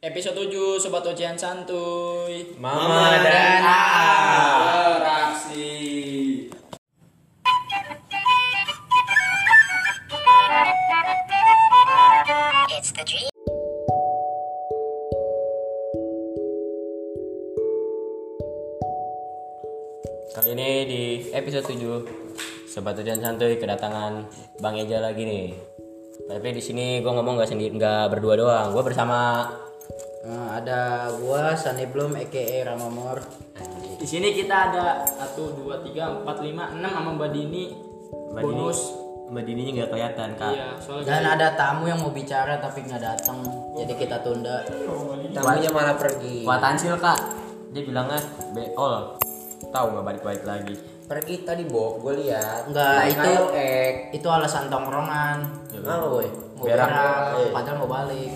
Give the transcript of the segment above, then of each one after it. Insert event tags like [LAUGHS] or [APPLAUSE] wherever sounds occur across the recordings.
Episode 7 Sobat Ocehan Santuy Mama dan AA. Beraksi. Kali ini di episode 7 Sobat Ujian Santuy kedatangan Bang Eja lagi nih. Tapi di sini gue ngomong nggak sendiri, nggak berdua doang. Gue bersama Nah, ada gua Sunny Bloom aka Ramamor. Di sini kita ada 1, 2, 3, 4, 5, 6 sama Mbak Dini Mbak Dini. Bonus Mbak Dininya nggak kelihatan kak. Iya soalnya Dan ada tamu yang mau bicara tapi nggak datang, jadi kita tunda. Tamunya malah pergi. Kuat Ansil kak. Dia bilangnya beol. Tahu nggak balik-balik lagi. Pergi tadi Bob, gue lihat. Enggak, itu ek. itu alasan tongkrongan. Ya, Apa boy? Mau Berak. berak, Eh. padahal mau balik.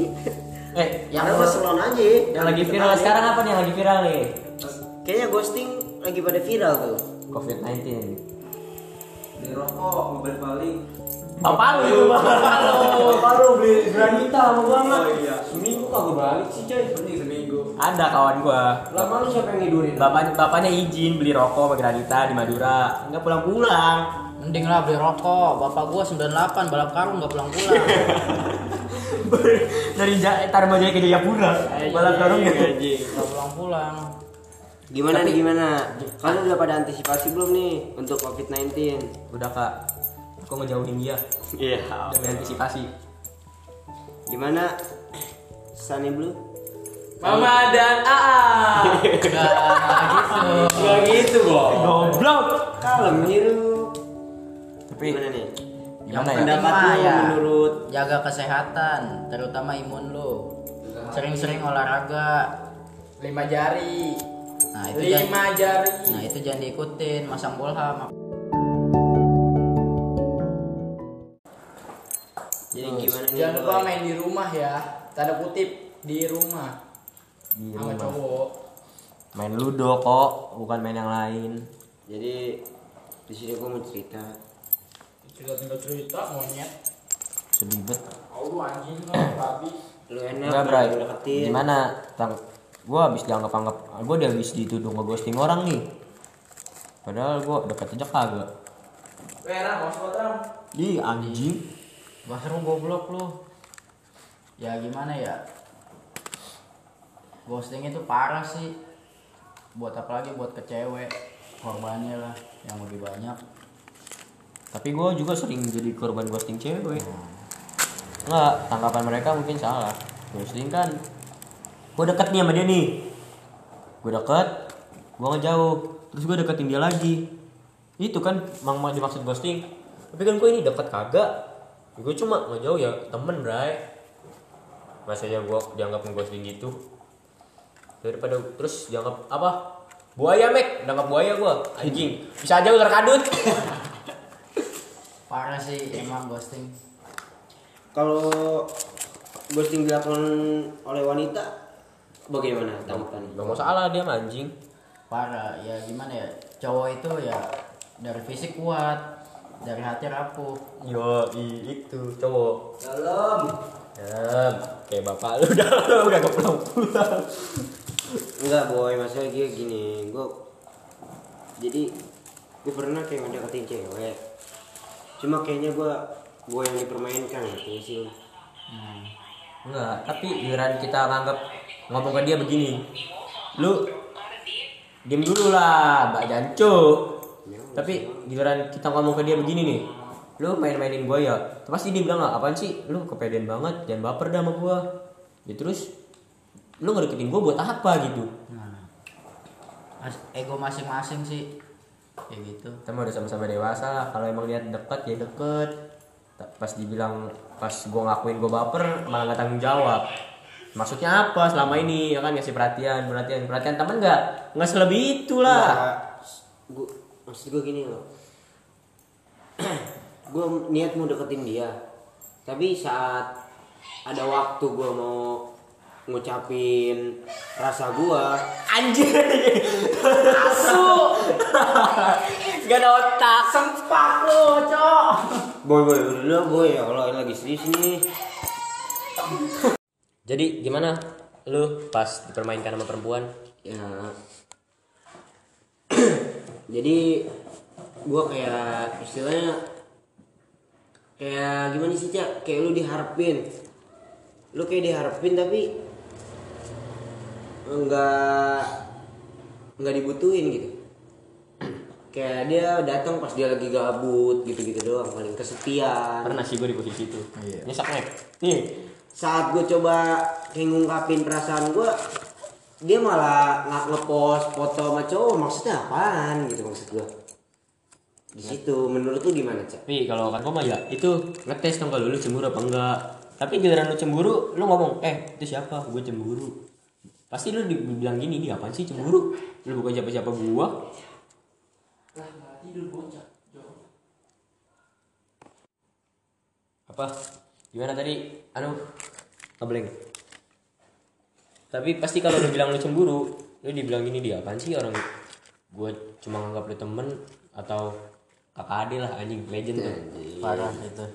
Eh, yang, Yang Barcelona aja. yang lagi viral sekarang apa nih yang lagi viral nih? Kayaknya ghosting lagi pada viral tuh. COVID-19. beli rokok mau balik Bapak lu bapak lu. beli granita lama banget Oh, iya seminggu kagak balik sih coy Mending seminggu Ada kawan gua. lama lu siapa yang ngidurin Bapaknya bapaknya izin beli rokok sama granita di Madura. Nggak pulang-pulang. Mending lah beli rokok. Bapak gua 98 balap karung nggak pulang-pulang. [LAUGHS] [LAUGHS] dari Ja- Tarumajaya ke Jayapura balap karungnya Nggak pulang-pulang. Gimana nih gimana? Kalian udah pada antisipasi belum nih untuk COVID-19? udah kak aku ngejauhin dia Iya. udah antisipasi Gimana? Sunny Blue? Mama dan AA Nggak gitu. nggak gitu boh goblok Kalem nyiru. tapi Gimana nih? Gimana ya Pendapat Mah, lu ya. menurut Jaga kesehatan, terutama imun lu. Sering-sering olahraga. Lima jari Nah, itu jangan, Lima jari nah itu jangan diikutin, masang bolham. jadi gimana nih? Jangan lupa main di rumah ya Tanda kutip di rumah di Sama rumah cowok main ludo kok bukan main yang lain Jadi di sini gue mau cerita. Cerita tinggal cerita monyet. Sedih bet Oh lu anjing lu Lu enak enggak lu bray. gimana? Tang gua habis dianggap anggap gua udah habis dituduh ngeghosting orang nih. Padahal gua deket aja kagak. Wera bos ram Ih anjing. Baru goblok lu. Ya gimana ya? Ghosting itu parah sih. Buat apa lagi? Buat ke cewek. Korbannya lah yang lebih banyak. Tapi gua juga sering jadi korban ghosting cewek. Nggak tanggapan mereka mungkin salah. Ghosting kan gua deket nih sama dia nih. Gua deket gua ngejauh. Terus gua deketin dia lagi. Itu kan mang dimaksud ghosting. Tapi kan gua ini deket kagak. Gue cuma ngejauh ya temen bray. Masa ya gua dianggap ngeghosting gitu. Daripada terus dianggap apa? Buaya mek. Dianggap buaya gua. Anjing. Bisa aja ular kadut [LAUGHS] Parah sih emang ghosting. Kalau ghosting dilakukan oleh wanita bagaimana tanggapan? Gak masalah dia mah anjing. Parah. Ya gimana ya? Cowok itu ya dari fisik kuat, dari hati rapuh. Yo, i, itu cowok. dalam Ya, kayak bapak lu udah udah gak pulang pulang. Enggak boy, gue gini, gue jadi gue pernah kayak ngedeketin cewek. Cuma kayaknya gue gue yang dipermainkan gitu sih. Enggak, tapi giliran kita nganggap ngomong ke dia begini. Lu diem dulu lah, Mbak Jancu. Tapi giliran kita ngomong ke dia begini nih. Lu main-mainin gua ya. Terus Pasti dia bilang "Ah, apaan sih? Lu kepedean banget, jangan baper dah sama gua. Ya terus lu ngedeketin gua buat apa gitu? Nah, ego masing-masing sih. Kayak gitu. kita mah udah sama-sama dewasa lah. Kalau emang lihat deket ya deket. Pas dibilang pas gua ngakuin gua baper malah nggak tanggung jawab. Maksudnya apa selama ini ya kan? Ngasih perhatian perhatian perhatian. Teman nggak? Nggak selebih itulah Gue maksud gue gini loh. [CLEARS THROAT] gue niat mau deketin dia, tapi saat ada waktu gue mau ngucapin rasa gue, anjir asu. [LAUGHS] Gak ada otak. Sempak lu, Cok. boy boy udah boy. Ya Allah ini lagi serius nih. jadi gimana? Lu pas dipermainkan sama perempuan? Ya. [CLEARS THROAT] Jadi gua kayak istilahnya kayak gimana sih cak? Kayak lu diharapin. Lu kayak diharapin tapi enggak enggak dibutuhin gitu. Kayak dia datang pas dia lagi gabut gitu-gitu doang paling kesepian. Pernah sih gue di posisi itu. Iya. nyesek nih saat gue coba kayak ngungkapin perasaan gue dia malah nggak ngepost foto sama cowok maksudnya apaan gitu maksud gue di situ menurut lu gimana cak? Tapi kalau kan gue mah ya itu ngetes dong kalau lu cemburu apa enggak. Tapi giliran lu cemburu lu ngomong eh itu siapa? Gue cemburu pasti lu dibilang gini dia apaan sih cemburu? Lu bukan siapa siapa gua apa? Gimana tadi? Anu ngebleng. Tapi pasti kalau lu bilang lu cemburu lu dibilang gini dia apaan sih orang gue cuma nganggap lu temen atau kakak ade lah anjing legend tuh. Parah itu.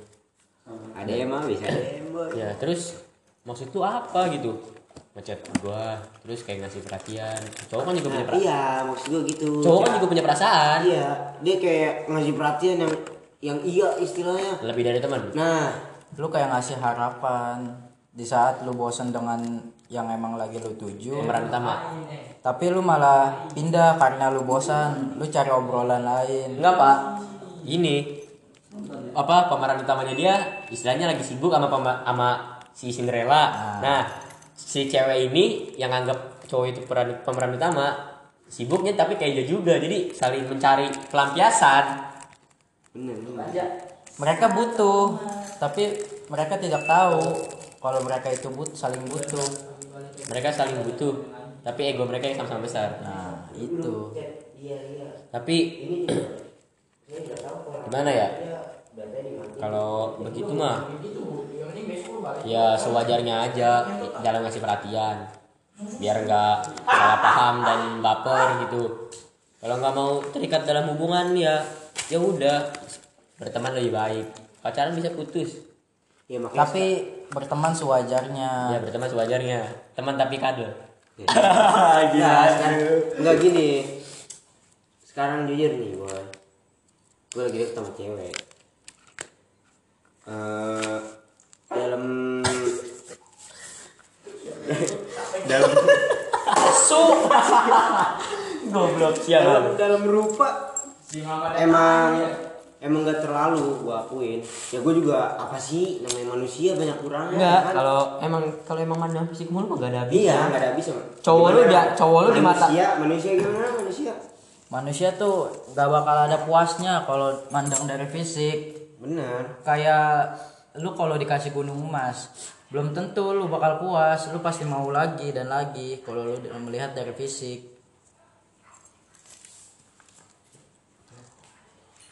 Ada yang mah bisa. Ada yang boy ya terus maksud lu apa gitu ngechat gua terus kayak ngasih perhatian. Cowok kan juga punya perasaan. Iya maksud gue gitu. Cowok kan juga punya perasaan. Iya dia kayak ngasih perhatian yang yang iya istilahnya. Lebih dari teman? Nah. Lu kayak ngasih harapan di saat lu bosan dengan yang emang lagi lu tuju pemeran utama. tapi lu malah pindah karena lu bosan. Lu cari obrolan lain. Enggak pak. Ini apa pemeran utamanya dia istilahnya lagi sibuk sama sama si Cinderella. Nah si cewek ini yang anggap cowok itu peran pemeran utama sibuknya tapi kayak dia juga. Jadi saling mencari pelampiasan. Bener bener. Mereka butuh tapi mereka tidak tahu kalau mereka itu but saling butuh. Mereka saling butuh tapi ego mereka yang sama-sama besar. Nah itu. Tapi gimana ya kalau begitu mah ya sewajarnya aja dalam ngasih perhatian biar nggak salah paham dan baper gitu. Kalau nggak mau terikat dalam hubungan ya ya udah berteman lebih baik. Pacaran bisa putus. Ya makanya tapi berteman sewajarnya. Ya berteman sewajarnya. Teman tapi kado [LAUGHS] Nah, sekarang enggak gini. Sekarang jujur nih, boy. Gue lagi sama cewek. Eh dalam dalam goblok dalam dalam rupa. Emang emang gak terlalu gue akuin. Ya gue juga apa sih? Namanya manusia banyak kurangnya enggak kan? kalau emang kalau emang mana fisik mulu gak ada habisnya. Iya nggak ada habis Cowok lu dia- cowok lu di mata- manusia manusia gimana manusia? Manusia tuh gak bakal ada puasnya kalau mandang dari fisik benar kayak lu kalau dikasih gunung emas belum tentu lu bakal puas. Lu pasti mau lagi dan lagi kalau lu melihat dari fisik.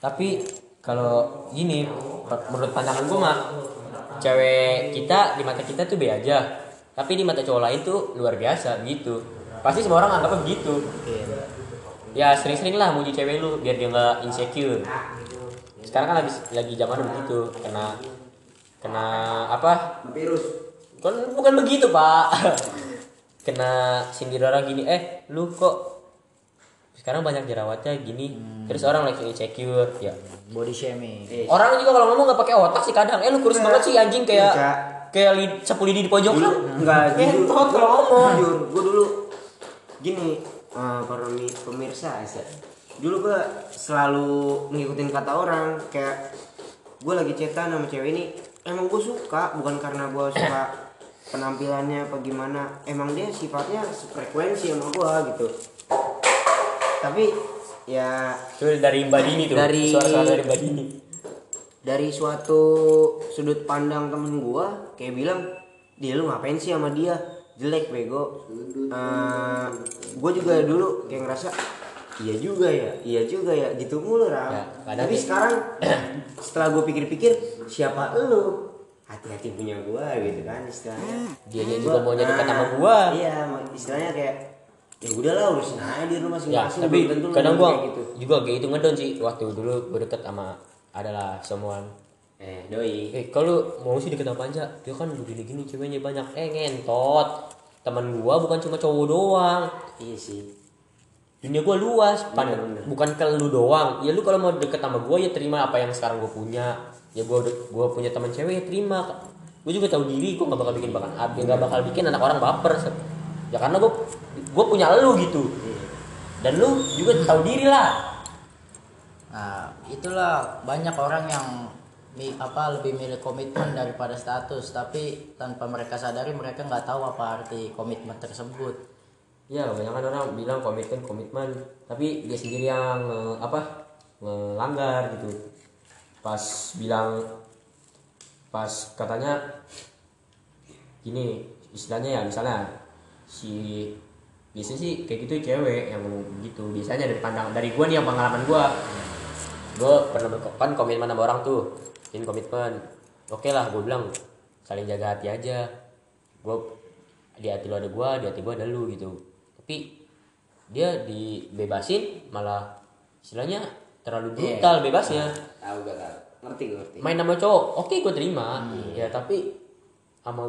Tapi kalau gini menurut pandangan gue mah cewek kita di mata kita tuh be aja. Tapi di mata cowok lain tuh luar biasa gitu pasti semua orang anggapnya begitu. Ya sering-sering lah muji cewek lu biar dia nggak insecure sekarang kan lagi lagi zaman begitu kena kena apa? Virus. Kan bukan begitu pak. [LAUGHS] Kena sindir orang gini eh lu kok sekarang banyak jerawatnya gini? Terus orang lagi insecure ya. Body shaming. Eh, orang juga kalau ngomong nggak pakai otak sih kadang. Eh lu kurus banget sih anjing kayak Iya. kayak lid, sapu lidi di pojok enggak jujur. Entot kalau ngomong. Jujur gue dulu gini eh, para mi- pemirsa ya dulu gue selalu ngikutin kata orang kayak gue lagi cetan sama cewek ini. Emang gue suka bukan karena gue suka penampilannya apa gimana. Emang dia sifatnya frekuensi sama gue gitu. Tapi ya itu dari Mbak Dini tuh Dari- suara-suara dari Mbak Dini. dari suatu sudut pandang temen gua kayak bilang dia lu ngapain sih sama dia? Jelek bego. Eh, gua juga dulu kayak ngerasa iya juga ya iya juga ya gitu mulu ram. Ya, tapi sih- sekarang [CLEARS THROAT] setelah gue pikir-pikir siapa lu? Hati-hati punya gua gitu kan istilahnya. Dianya Gua- juga maunya dekat nah, sama gua. iya istilahnya kayak ya udahlah urusin aja di rumah ya masing-masing tapi tentu kadang mau gua gitu. juga kayak gitu ngedon sih waktu dulu gue deket sama adalah someone. Eh doi. Eh kalau mau sih deket sama Panja dia kan begini gini ceweknya banyak. Eh ngentot. Teman gua bukan cuma cowok doang. Iya sih dunia gua luas Pan- Bener, bener. bukan ke lu doang. Ya lu kalau mau deket sama gua ya terima apa yang sekarang gua punya. Ya gua gua punya teman cewek ya terima. Gua juga tahu diri gua nggak bakal bikin bakal nggak bakal bikin anak orang baper ya karena gua gua punya lu gitu. Dan lu juga tahu diri lah. Nah, itulah banyak orang yang apa lebih milih komitmen daripada status, tapi tanpa mereka sadari mereka nggak tahu apa arti komitmen tersebut. Ya kebanyakan orang bilang komitmen komitmen. Tapi dia sendiri yang apa melanggar gitu. Pas bilang pas katanya gini istilahnya ya misalnya si biasanya sih kayak gitu cewek yang gitu. Biasanya dari pandang dari gua nih yang pengalaman gua. Gua pernah ber- kan komitmen sama orang tuh. Ini komitmen. Oke lah gua bilang saling jaga hati aja. Gua di hati lu ada gua di hati gua ada lu gitu tapi dia dibebasin malah istilahnya terlalu brutal bebasnya. Tahu gak tahu. Ngerti gue ngerti. Main sama cowok oke gue terima. Ya tapi sama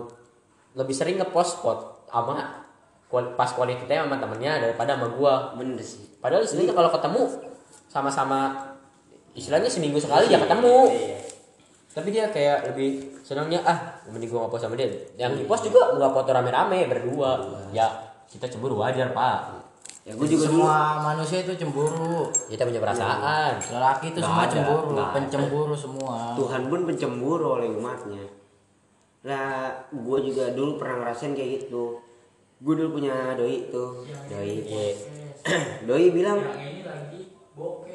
lebih sering ngepost spot sama kual- pas time sama temennya daripada sama gua. Bener sih. Padahal istilahnya kalau ketemu sama-sama istilahnya seminggu sekali ya ketemu. Iya. tapi dia kayak lebih senangnya ah mending gua ngepost sama dia. Yang di post juga nggak foto rame-rame berdua. Ya kita cemburu wajar pak. Ya gue juga dulu. semua manusia itu cemburu. kita punya perasaan. Lelaki itu semua ada, cemburu, nggak ada. pencemburu semua. Tuhan pun pencemburu oleh umatnya. Lah gue juga dulu pernah ngerasain kayak gitu. Gue dulu punya doi tuh. Doi doi bilang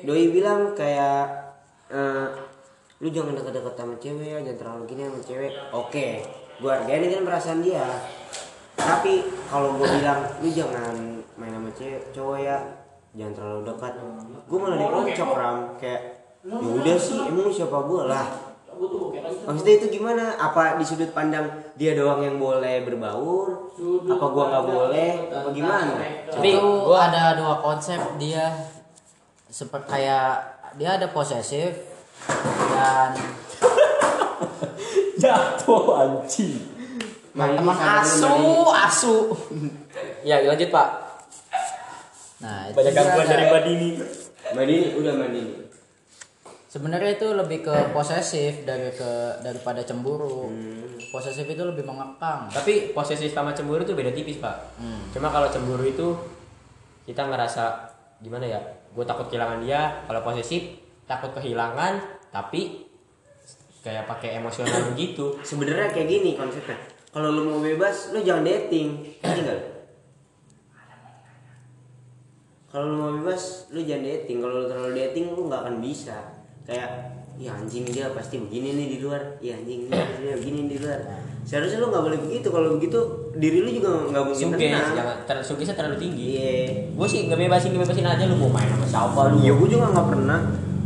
doi bilang kayak eh, lu jangan deket-deket sama cewek ya jangan terlalu gini sama cewek. Oke gue hargain kan perasaan dia tapi kalau gue bilang lu jangan main sama cewek cowok ya. Jangan terlalu dekat. Gue malah dikocok ram. Kayak ya udah sih emang lu siapa gue lah. maksudnya itu gimana? Apa di sudut pandang dia doang yang boleh berbaur? Apa gua nggak boleh? apa gimana? Tapi gua- ada dua konsep dia. Seperti kayak dia ada posesif dan [LAUGHS] jatuh anjing Main teman sama asu asu. [LAUGHS] ya lanjut pak Nah, itu banyak gangguan dari mbak Dini Mandi udah mandi Sebenarnya itu lebih ke posesif dari ke daripada cemburu. Hmm. Posesif itu lebih mengekang. Tapi posesif sama cemburu itu beda tipis pak. Hmm. Cuma kalau cemburu itu kita ngerasa gimana ya? Gue takut kehilangan dia. Kalau posesif takut kehilangan, tapi kayak pakai emosional begitu. [COUGHS] sebenarnya kayak gini konsepnya kalau lu mau bebas lu jangan dating lu? kalau lu mau bebas lu jangan dating kalau lu terlalu dating lu nggak akan bisa kayak ya anjing dia pasti begini nih di luar ya anjing dia begini di luar seharusnya lu nggak boleh begitu kalau begitu diri lu juga nggak mungkin Suges, tenang jangan ter, sugesnya terlalu tinggi. iya Gue sih nggak bebasin, nggak bebasin aja lu mau main sama siapa lu. Iya, gue juga nggak pernah.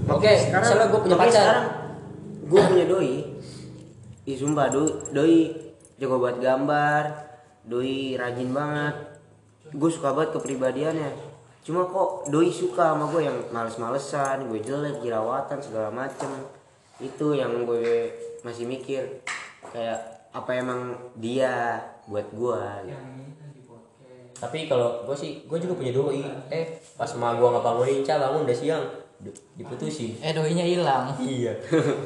Oke, misalnya gua punya makanya pacar. Sekarang gue punya doi. Ih sumpah doi, doi jago buat gambar, doi rajin banget. Gue suka banget kepribadiannya. Cuma kok doi suka sama gue yang males-malesan, gue jelek, jerawatan segala macem. Itu yang gue masih mikir kayak apa emang dia buat gue. Tapi kalau gue sih, gue juga punya doi. Eh, pas sama gue nggak bangunin, Ca bangun udah siang, diputusin. Eh doinya hilang. Iya.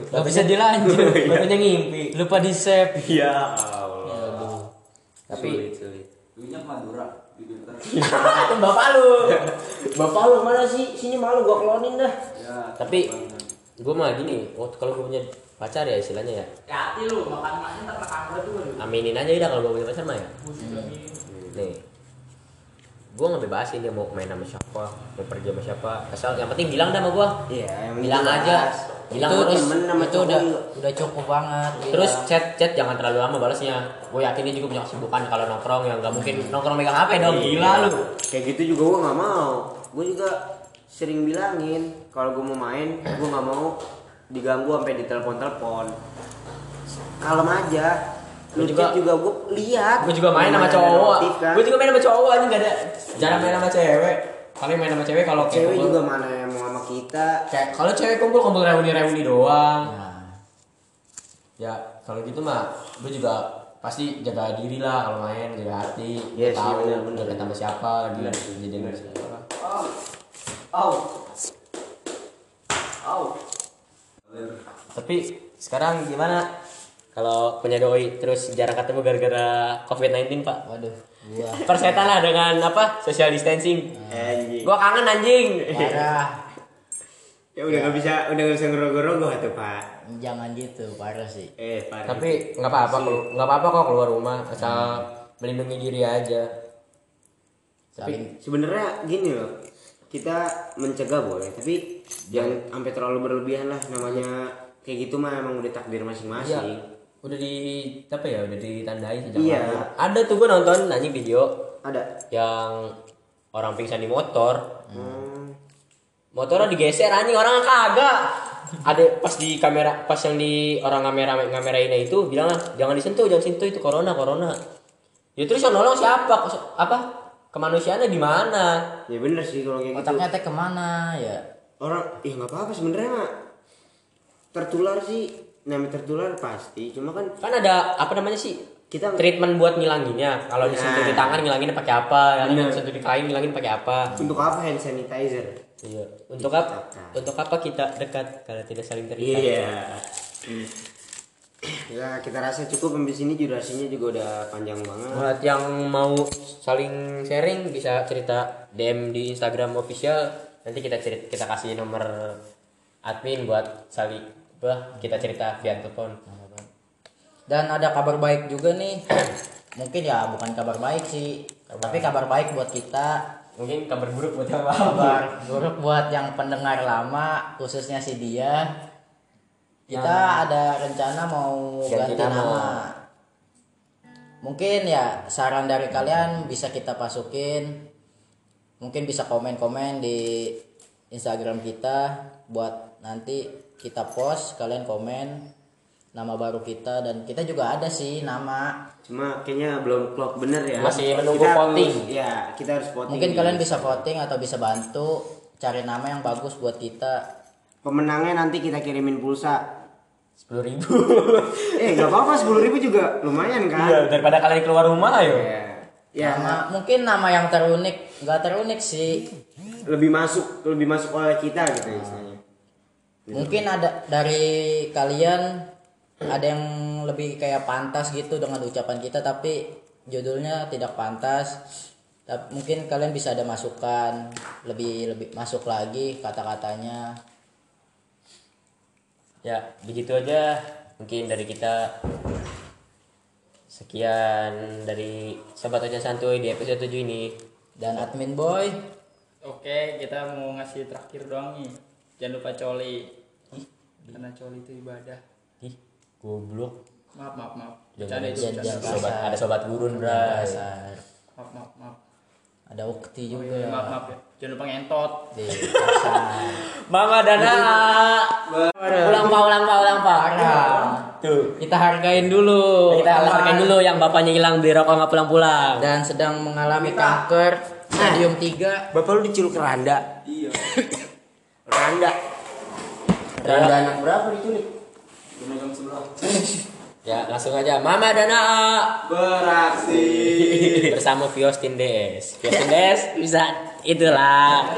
Gak bisa dilanjut. Barunya ngimpi. Lupa di save. Ya Allah. Tapi Sulit, sulit. Duitnya Madura di itu bapak lu. Bapak lu mana sih? Sini malu gua klonin dah. Ya, Tapi gue mah gini, waktu kalau gue punya pacar ya istilahnya ya, Hati lu makan maknya tak rekam tuh. aminin aja udah kalau gue punya pacar mah ya. Nih, gue nggak bebasin dia mau main sama siapa, mau pergi sama siapa, asal yang penting bilang dah sama gue. Iya, yang Bilang aja. Bilang itu terus. temen sama itu cowok udah juga. udah cukup banget. Terus chat chat jangan terlalu lama balasnya. Gue yakin dia juga punya kesibukan kalau nongkrong yang nggak mungkin nongkrong megang HP dong, Iya. gila lu. Kayak gitu juga gua nggak mau. Gua juga sering bilangin kalau gua mau main, gua nggak mau diganggu sampai ditelepon-telepon. Kalem aja. Lu juga- juga gua lihat. Gue juga main sama cowok. kan. Gue juga main sama cowok aja nggak ada. Jarang main sama cewek. Paling main sama cewek kalau cewek kumpul- juga mana yang mau sama kita. kayak kalau cewek kumpul kumpul reuni reuni doang. Nah, Ya kalau gitu mah gue juga pasti jaga diri lah kalau main jaga hati Iya sih, tahu bener, bener. dekat sama siapa lagi kejadian sama siapa Au. Au. tapi sekarang gimana kalau punya doi terus jarang ketemu gara-gara covid-19 pak waduh gua persetan lah dengan apa social distancing Anjing. gua kangen anjing parah [LAUGHS] Ya udah nggak bisa, udah nggak bisa ngerogoh-rogoh tuh pak. jangan gitu parah sih Eh parah. tapi nggak apa-apa kok nggak apa-apa kok keluar rumah asal melindungi diri aja saling sebenarnya gini loh, kita mencegah boleh, tapi jangan sampai terlalu berlebihan lah. Namanya kayak gitu mah emang udah takdir Iya. masing-masing. Udah di apa ya udah ditandai sejak Iya. ada tuh gua nonton anjing video. Ada. yang orang pingsan di motor. Hmm. motornya digeser anjing orang kagak. Ada pas di kamera pas yang di orang kamera ngamerainnya itu bilang lah jangan disentuh jangan sentuh itu corona corona. Ya terus yang nolong siapa? Apa? Kemanusiaannya di mana Ya bener sih kalau kayak gitu. otaknya teh ke mana ya? Orang, ih nggak apa-apa sebenarnya tertular sih, namanya tertular pasti. Cuma kan kan ada apa namanya sih kita treatment buat ngilanginnya kalau Nah. disentuh di tangan ngilanginnya pakai apa Bener. disentuh di kain ngilangin pakai apa untuk apa hand sanitizer? iya untuk apa untuk apa kita dekat kalau tidak saling terikat Iya. [CLEARS THROAT] Ya kita rasa cukup sampai sini durasinya juga udah panjang banget. Buat yang mau saling sharing bisa cerita DM di Instagram official. Nanti kita cerita kita kasih nomor admin buat saling bah kita cerita via telepon. dan ada kabar baik juga nih. [CLEARS THROAT] Mungkin ya bukan kabar baik sih tapi kabar baik buat kita. Mungkin kabar buruk buat yang kabar. [LAUGHS] Buruk buat yang pendengar lama khususnya si dia. Kita ada rencana mau Ganti ganti, nama. nama. mungkin ya saran dari kalian bisa kita masukin. Mungkin bisa komen-komen di Instagram kita buat nanti kita post kalian komen nama baru kita dan kita juga ada sih nama Cuma kayaknya belum klop bener ya. Masih menunggu Kita voting. harus- Ya, kita harus voting. mungkin kalian bisa voting atau bisa bantu cari nama yang bagus buat kita Pemenangnya nanti kita kirimin pulsa. sepuluh ribu. [LAUGHS] Eh nggak apa-apa sepuluh ribu juga lumayan kan? Iya daripada kalian keluar rumah ayo. Ya. Ya, nama mungkin nama yang terunik nggak terunik sih lebih masuk lebih masuk oleh kita gitu istilahnya. mungkin ada dari kalian ada yang lebih kayak pantas gitu dengan ucapan kita tapi judulnya tidak pantas tapi mungkin kalian bisa ada masukan lebih lebih masuk lagi kata-katanya Ya begitu aja mungkin dari kita. Sekian dari Sobat Ojan Santuy di episode 7 ini. dan admin boy Oke, kita mau ngasih terakhir doang nih. Jangan lupa coli. Karena coli itu ibadah. Ih, goblok. Maaf, maaf, maaf. Jangan jangan- jangan- Sobat, ada sobat gurun, Bray. Maaf, maaf, maaf. ada ukti Oh, juga iya, maaf, maaf ya. Jangan lupa ngentot. Mama Dana. Ulang pak, ulang pak, ulang pak. Tuh. kita hargain dulu Kita laporkan dulu yang bapaknya hilang beli rokok nggak pulang-pulang. dan sedang mengalami kanker stadium 3 Bapak lu diculik keranda. Iya. [COUGHS] Keranda. Keranda anak berapa diculik? Pemegang sebelah. [COUGHS] Ya langsung aja. Mama Dana Beraksi. [COUGHS] bersama Vios Tindes. Vios Tindes bisa itulah.